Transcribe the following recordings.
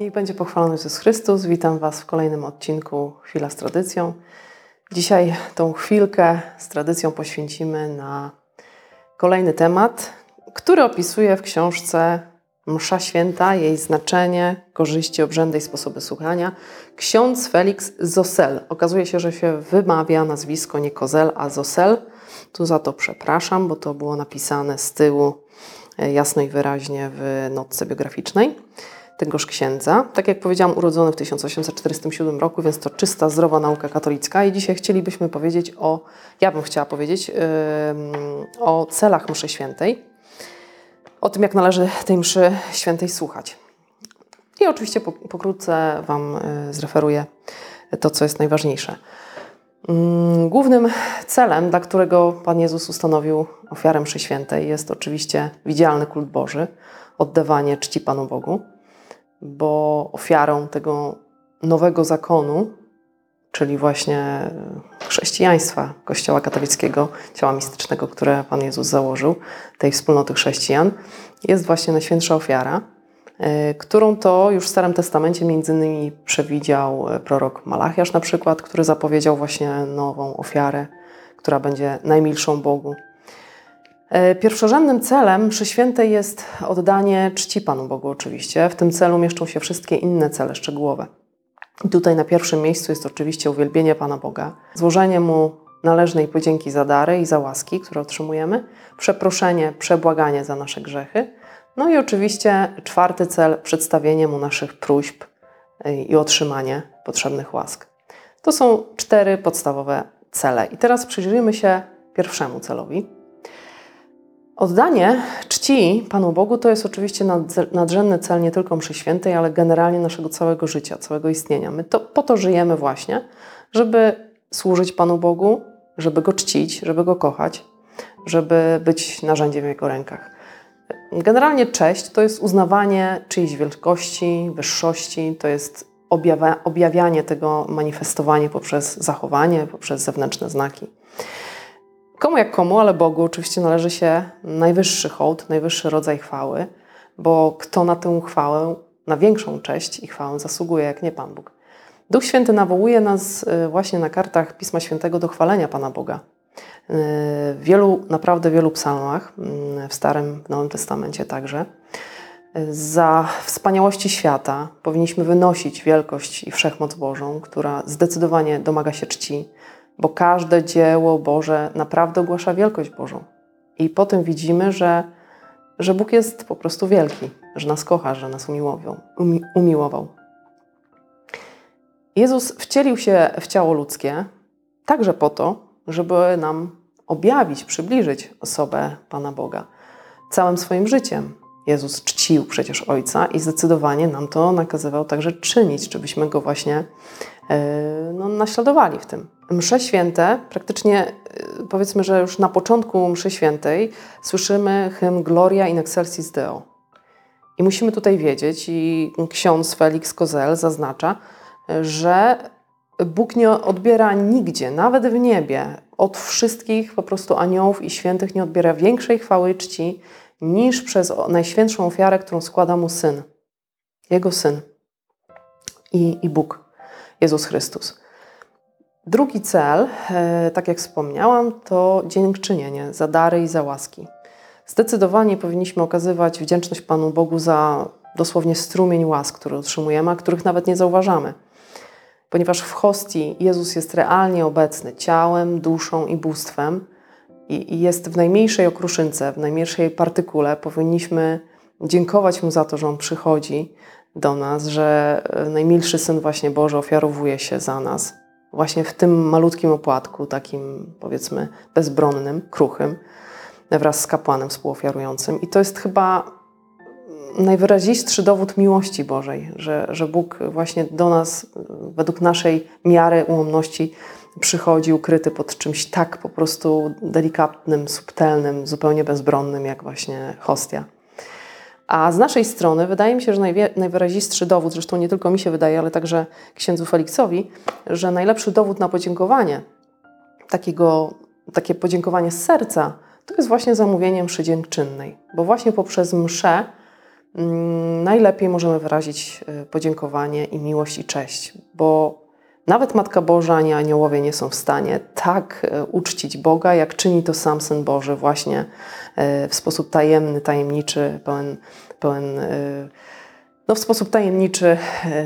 Niech będzie pochwalony Jezus Chrystus. Witam Was w kolejnym odcinku Chwila z tradycją. Dzisiaj tą chwilkę z tradycją poświęcimy na kolejny temat, który opisuje w książce Msza Święta, jej znaczenie, korzyści, obrzędy i sposoby słuchania. Ksiądz Felix Zosel. Okazuje się, że się wymawia nazwisko nie Kozel, a Zosel. Tu za to przepraszam, bo to było napisane z tyłu e, jasno i wyraźnie w notce biograficznej tegoż księdza. Tak jak powiedziałam, urodzony w 1847 roku, więc to czysta, zdrowa nauka katolicka. I dzisiaj chcielibyśmy powiedzieć o, ja bym chciała powiedzieć, o celach mszy świętej, o tym, jak należy tej mszy świętej słuchać. I oczywiście pokrótce Wam y, zreferuję to, co jest najważniejsze. Mm, głównym celem, dla którego Pan Jezus ustanowił ofiarę mszy świętej, jest oczywiście widzialny kult Boży, oddawanie czci Panu Bogu bo ofiarą tego nowego zakonu, czyli właśnie chrześcijaństwa Kościoła katolickiego, ciała mistycznego, które Pan Jezus założył, tej wspólnoty chrześcijan, jest właśnie Najświętsza Ofiara, e, którą to już w Starym Testamencie między innymi przewidział prorok Malachiasz na przykład, który zapowiedział właśnie nową ofiarę, która będzie najmilszą Bogu. E, pierwszorzędnym celem przy świętej jest oddanie czci Panu Bogu oczywiście. W tym celu mieszczą się wszystkie inne cele szczegółowe. I tutaj na pierwszym miejscu jest oczywiście uwielbienie Pana Boga, złożenie Mu należnej podzięki za dary i za łaski, które otrzymujemy, przeproszenie, przebłaganie za nasze grzechy, no i oczywiście czwarty cel, przedstawienie Mu naszych próśb e, i otrzymanie potrzebnych łask. To są cztery podstawowe cele. I teraz przyjrzyjmy się pierwszemu celowi, Oddanie czci Panu Bogu to jest oczywiście nadrzędny cel nie tylko mszy świętej, ale generalnie naszego całego życia, całego istnienia. My to, po to żyjemy właśnie, żeby służyć Panu Bogu, żeby Go czcić, żeby Go kochać, żeby być narzędziem w Jego rękach. Generalnie cześć to jest uznawanie czyjejś wielkości, wyższości, to jest objawia, objawianie tego, manifestowanie poprzez zachowanie, poprzez zewnętrzne znaki. Komu jak komu, ale Bogu oczywiście należy się najwyższy hołd, najwyższy rodzaj chwały, bo kto na tę chwałę, na większą cześć i chwałę zasługuje, jak nie Pan Bóg. Duch Święty nawołuje nas y, właśnie na kartach Pisma Świętego do chwalenia Pana Boga. Y, w wielu, naprawdę wielu psalmach, y, w Starym, w Nowym Testamencie także, za wspaniałości świata powinniśmy wynosić wielkość i wszechmoc Bożą, która zdecydowanie domaga się czci, bo każde dzieło Boże naprawdę ogłasza wielkość Bożą. I potem widzimy, że, że Bóg jest po prostu wielki, że nas kocha, że nas umiłował. Umi, umiłował. Jezus wcielił się w ciało ludzkie także po to, żeby nam objawić, przybliżyć osobę Pana Boga całym swoim życiem. Jezus czcił przecież Ojca i zdecydowanie nam to nakazywał także czynić, żebyśmy Go właśnie E, no, naśladowali w tym. Msze święte, praktycznie e, powiedzmy, że już na początku mszy świętej słyszymy hymn Gloria in excelsis Deo. I musimy tutaj wiedzieć, i ksiądz Felix Kozel zaznacza, że Bóg nie odbiera nigdzie, nawet w niebie, od wszystkich po prostu aniołów i świętych nie odbiera większej chwały i czci niż przez najświętszą ofiarę, którą składa mu Syn. Jego Syn i, i Bóg. Jezus Chrystus. Drugi cel, e, tak jak wspomniałam, to dziękczynienie za dary i za łaski. Zdecydowanie powinniśmy okazywać wdzięczność Panu Bogu za dosłownie strumień łask, które otrzymujemy, a których nawet nie zauważamy. Ponieważ w hostii Jezus jest realnie obecny ciałem, duszą i bóstwem i jest w najmniejszej okruszynce, w najmniejszej partykule, powinniśmy dziękować Mu za to, że On przychodzi, do nas, że e, najmilszy Syn właśnie Boży ofiarowuje się za nas. Właśnie w tym malutkim opłatku, takim powiedzmy bezbronnym, kruchym, wraz z kapłanem współofiarującym. I to jest chyba najwyraźniejszy dowód miłości Bożej, że, że Bóg właśnie do nas według naszej miary ułomności przychodzi ukryty pod czymś tak po prostu delikatnym, subtelnym, zupełnie bezbronnym, jak właśnie hostia. A z naszej strony wydaje mi się, że najwyraźniejszy dowód, zresztą nie tylko mi się wydaje, ale także księdzu Feliksowi, że najlepszy dowód na podziękowanie, takiego, takie podziękowanie z serca, to jest właśnie zamówienie mszy dziękczynnej. Bo właśnie poprzez mszę mm, najlepiej możemy wyrazić e, podziękowanie i miłość i cześć, bo nawet Matka Boża ani aniołowie nie są w stanie tak e, uczcić Boga, jak czyni to sam Syn Boży, właśnie e, w sposób tajemny, tajemniczy, pełen, pełen no w sposób tajemniczy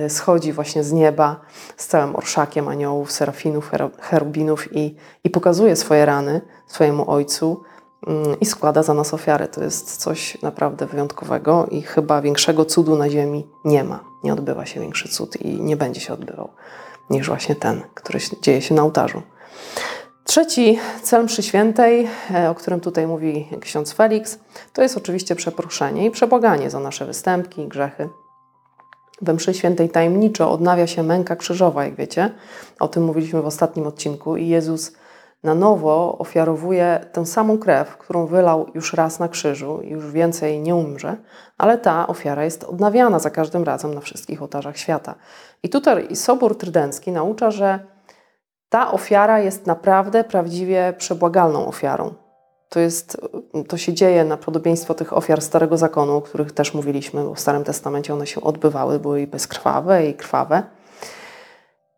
schodzi właśnie z nieba z całym orszakiem aniołów, serafinów, cherubinów i, i pokazuje swoje rany swojemu Ojcu i składa za nas ofiarę. To jest coś naprawdę wyjątkowego i chyba większego cudu na ziemi nie ma. Nie odbywa się większy cud i nie będzie się odbywał niż właśnie ten, który dzieje się na ołtarzu. Trzeci cel mszy świętej, e, o którym tutaj mówi ksiądz Felix, to jest oczywiście przeproszenie i przebłaganie za nasze występki i grzechy. We mszy świętej tajemniczo odnawia się męka krzyżowa, jak wiecie. O tym mówiliśmy w ostatnim odcinku i Jezus na nowo ofiarowuje tę samą krew, którą wylał już raz na krzyżu i już więcej nie umrze, ale ta ofiara jest odnawiana za każdym razem na wszystkich ołtarzach świata. I tutaj Sobór Trydencki naucza, że ta ofiara jest naprawdę prawdziwie przebłagalną ofiarą. To, jest, to się dzieje na podobieństwo tych ofiar Starego Zakonu, o których też mówiliśmy, bo w Starym Testamencie one się odbywały, były i bezkrwawe, i krwawe.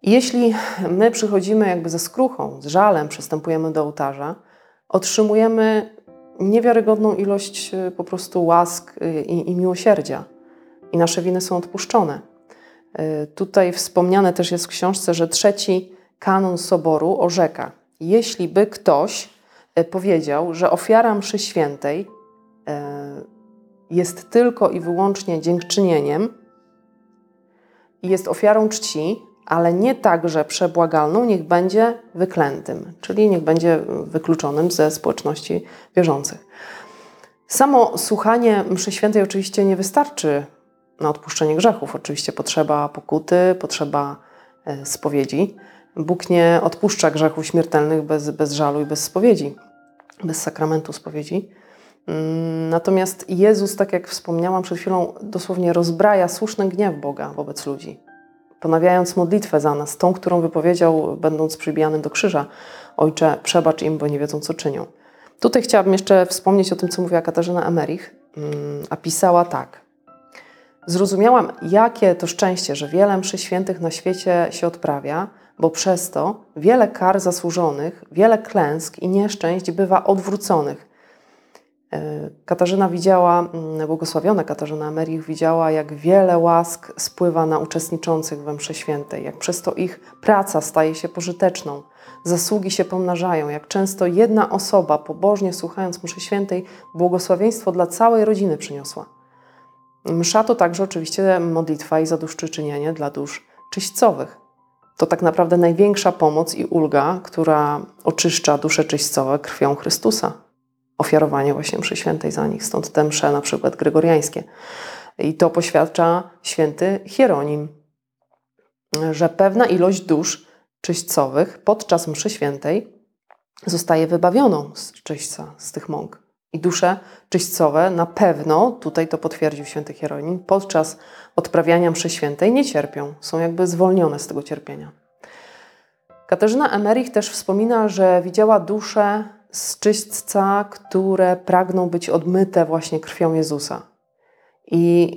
Jeśli my przychodzimy jakby ze skruchą, z żalem, przystępujemy do ołtarza, otrzymujemy niewiarygodną ilość y, po prostu łask y, i, i miłosierdzia, i nasze winy są odpuszczone. Y, tutaj wspomniane też jest w książce, że trzeci kanon soboru orzeka, jeśli by ktoś powiedział, że ofiara mszy świętej jest tylko i wyłącznie dziękczynieniem i jest ofiarą czci, ale nie także przebłagalną, niech będzie wyklętym, czyli niech będzie wykluczonym ze społeczności wierzących. Samo słuchanie mszy świętej oczywiście nie wystarczy na odpuszczenie grzechów. Oczywiście potrzeba pokuty, potrzeba e, spowiedzi. Bóg nie odpuszcza grzechów śmiertelnych bez, bez żalu i bez spowiedzi, bez sakramentu spowiedzi. Mm, natomiast Jezus, tak jak wspomniałam przed chwilą, dosłownie rozbraja słuszny gniew Boga wobec ludzi ponawiając modlitwę za nas, tą, którą wypowiedział, będąc przybijanym do krzyża. Ojcze, przebacz im, bo nie wiedzą, co czynią. Tutaj chciałabym jeszcze wspomnieć o tym, co mówiła Katarzyna Emerich, mm, a pisała tak. Zrozumiałam, jakie to szczęście, że wiele mszy świętych na świecie się odprawia, bo przez to wiele kar zasłużonych, wiele klęsk i nieszczęść bywa odwróconych, Katarzyna widziała, mm, błogosławiona Katarzyna Emerich widziała, jak wiele łask spływa na uczestniczących we mszy świętej, jak przez to ich praca staje się pożyteczną, zasługi się pomnażają, jak często jedna osoba, pobożnie słuchając mszy świętej, błogosławieństwo dla całej rodziny przyniosła. Msza to także oczywiście modlitwa i zadośćuczynienie dla dusz czyśćcowych. To tak naprawdę największa pomoc i ulga, która oczyszcza dusze czyśćcowe krwią Chrystusa ofiarowanie właśnie mszy świętej za nich. Stąd te msze na przykład gregoriańskie. I to poświadcza święty Hieronim, że pewna ilość dusz czyśćcowych podczas mszy świętej zostaje wybawioną z czyśćca, z tych mąk. I dusze czyśćcowe na pewno, tutaj to potwierdził święty Hieronim, podczas odprawiania mszy świętej nie cierpią, są jakby zwolnione z tego cierpienia. Katarzyna Emerich też wspomina, że widziała dusze z czyśćca, które pragną być odmyte właśnie krwią Jezusa. I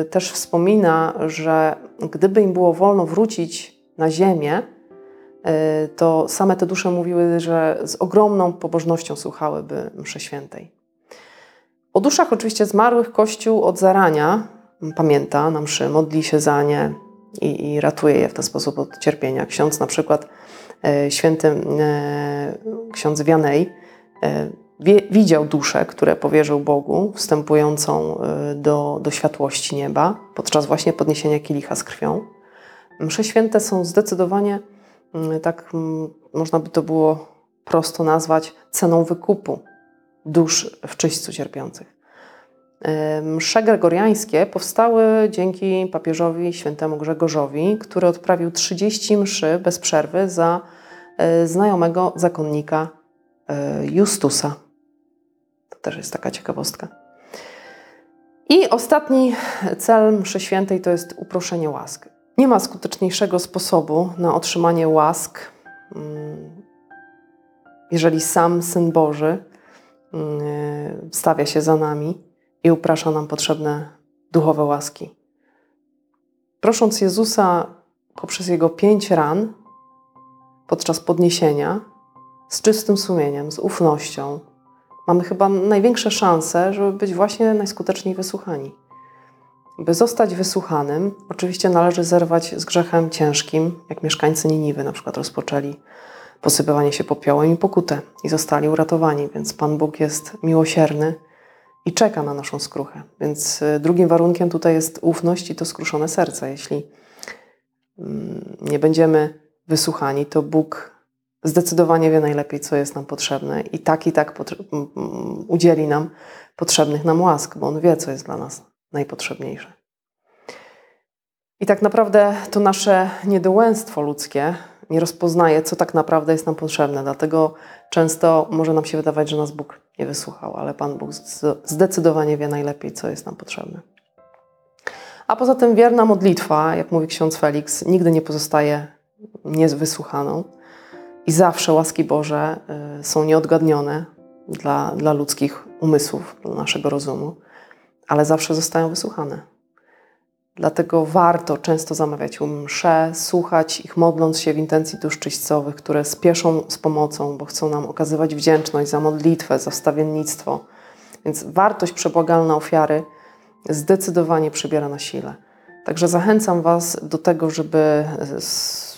y, też wspomina, że gdyby im było wolno wrócić na ziemię, y, to same te dusze mówiły, że z ogromną pobożnością słuchałyby mszy świętej. O duszach oczywiście zmarłych Kościół od zarania pamięta na mszy, modli się za nie i, i ratuje je w ten sposób od cierpienia. Ksiądz na przykład święty e, ksiądz Wianej e, widział duszę, które powierzył Bogu, wstępującą do, do światłości nieba podczas właśnie podniesienia kielicha z krwią. Msze święte są zdecydowanie, mm, tak mm, można by to było prosto nazwać, ceną wykupu dusz w czyśćcu cierpiących. Msze gregoriańskie powstały dzięki papieżowi świętemu Grzegorzowi, który odprawił 30 mszy bez przerwy za e, znajomego zakonnika e, Justusa. To też jest taka ciekawostka. I ostatni cel mszy świętej to jest uproszenie łask. Nie ma skuteczniejszego sposobu na otrzymanie łask, mm, jeżeli sam Syn Boży mm, stawia się za nami i uprasza nam potrzebne duchowe łaski. Prosząc Jezusa poprzez Jego pięć ran podczas podniesienia, z czystym sumieniem, z ufnością, mamy chyba największe szanse, żeby być właśnie najskuteczniej wysłuchani. By zostać wysłuchanym, oczywiście należy zerwać z grzechem ciężkim, jak mieszkańcy Niniwy na przykład rozpoczęli posypywanie się popiołem i pokutę i zostali uratowani, więc Pan Bóg jest miłosierny i czeka na naszą skruchę. Więc y, drugim warunkiem tutaj jest ufność i to skruszone serce. Jeśli mm, nie będziemy wysłuchani, to Bóg zdecydowanie wie najlepiej, co jest nam potrzebne i tak i tak udzieli nam potrzebnych nam łask, bo On wie, co jest dla nas najpotrzebniejsze. I tak naprawdę to nasze niedołęstwo ludzkie nie rozpoznaje, co tak naprawdę jest nam potrzebne. Dlatego często może nam się wydawać, że nas Bóg nie wysłuchał, ale Pan Bóg zdecydowanie wie najlepiej, co jest nam potrzebne. A poza tym wierna modlitwa, jak mówi ksiądz Felix, nigdy nie pozostaje niewysłuchaną i zawsze łaski Boże y, są nieodgadnione dla, dla ludzkich umysłów, dla naszego rozumu, ale zawsze zostają wysłuchane. Dlatego warto często zamawiać u msze, słuchać ich modląc się w intencji dusz czyścowych, które spieszą z pomocą, bo chcą nam okazywać wdzięczność za modlitwę, za wstawiennictwo. Więc wartość przebłagalna ofiary zdecydowanie przybiera na sile. Także zachęcam Was do tego, żeby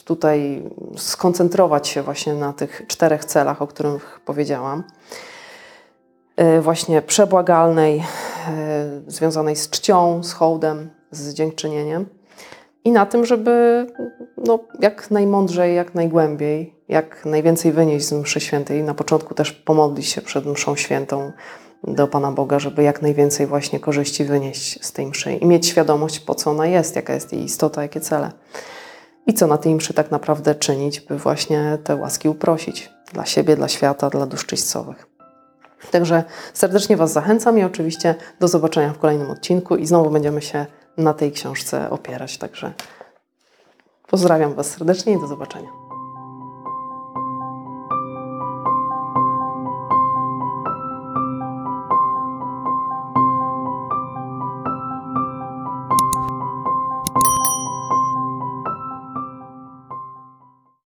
tutaj skoncentrować się właśnie na tych czterech celach, o których powiedziałam. E, właśnie przebłagalnej, e, związanej z czcią, z hołdem, z dziękczynieniem i na tym, żeby no, jak najmądrzej, jak najgłębiej, jak najwięcej wynieść z mszy świętej. Na początku też pomodlić się przed mszą świętą do Pana Boga, żeby jak najwięcej właśnie korzyści wynieść z tej mszy i mieć świadomość, po co ona jest, jaka jest jej istota, jakie cele. I co na tej mszy tak naprawdę czynić, by właśnie te łaski uprosić dla siebie, dla świata, dla dusz czyścowych. Także serdecznie Was zachęcam i oczywiście do zobaczenia w kolejnym odcinku i znowu będziemy się na tej książce opierać. Także pozdrawiam Was serdecznie i do zobaczenia.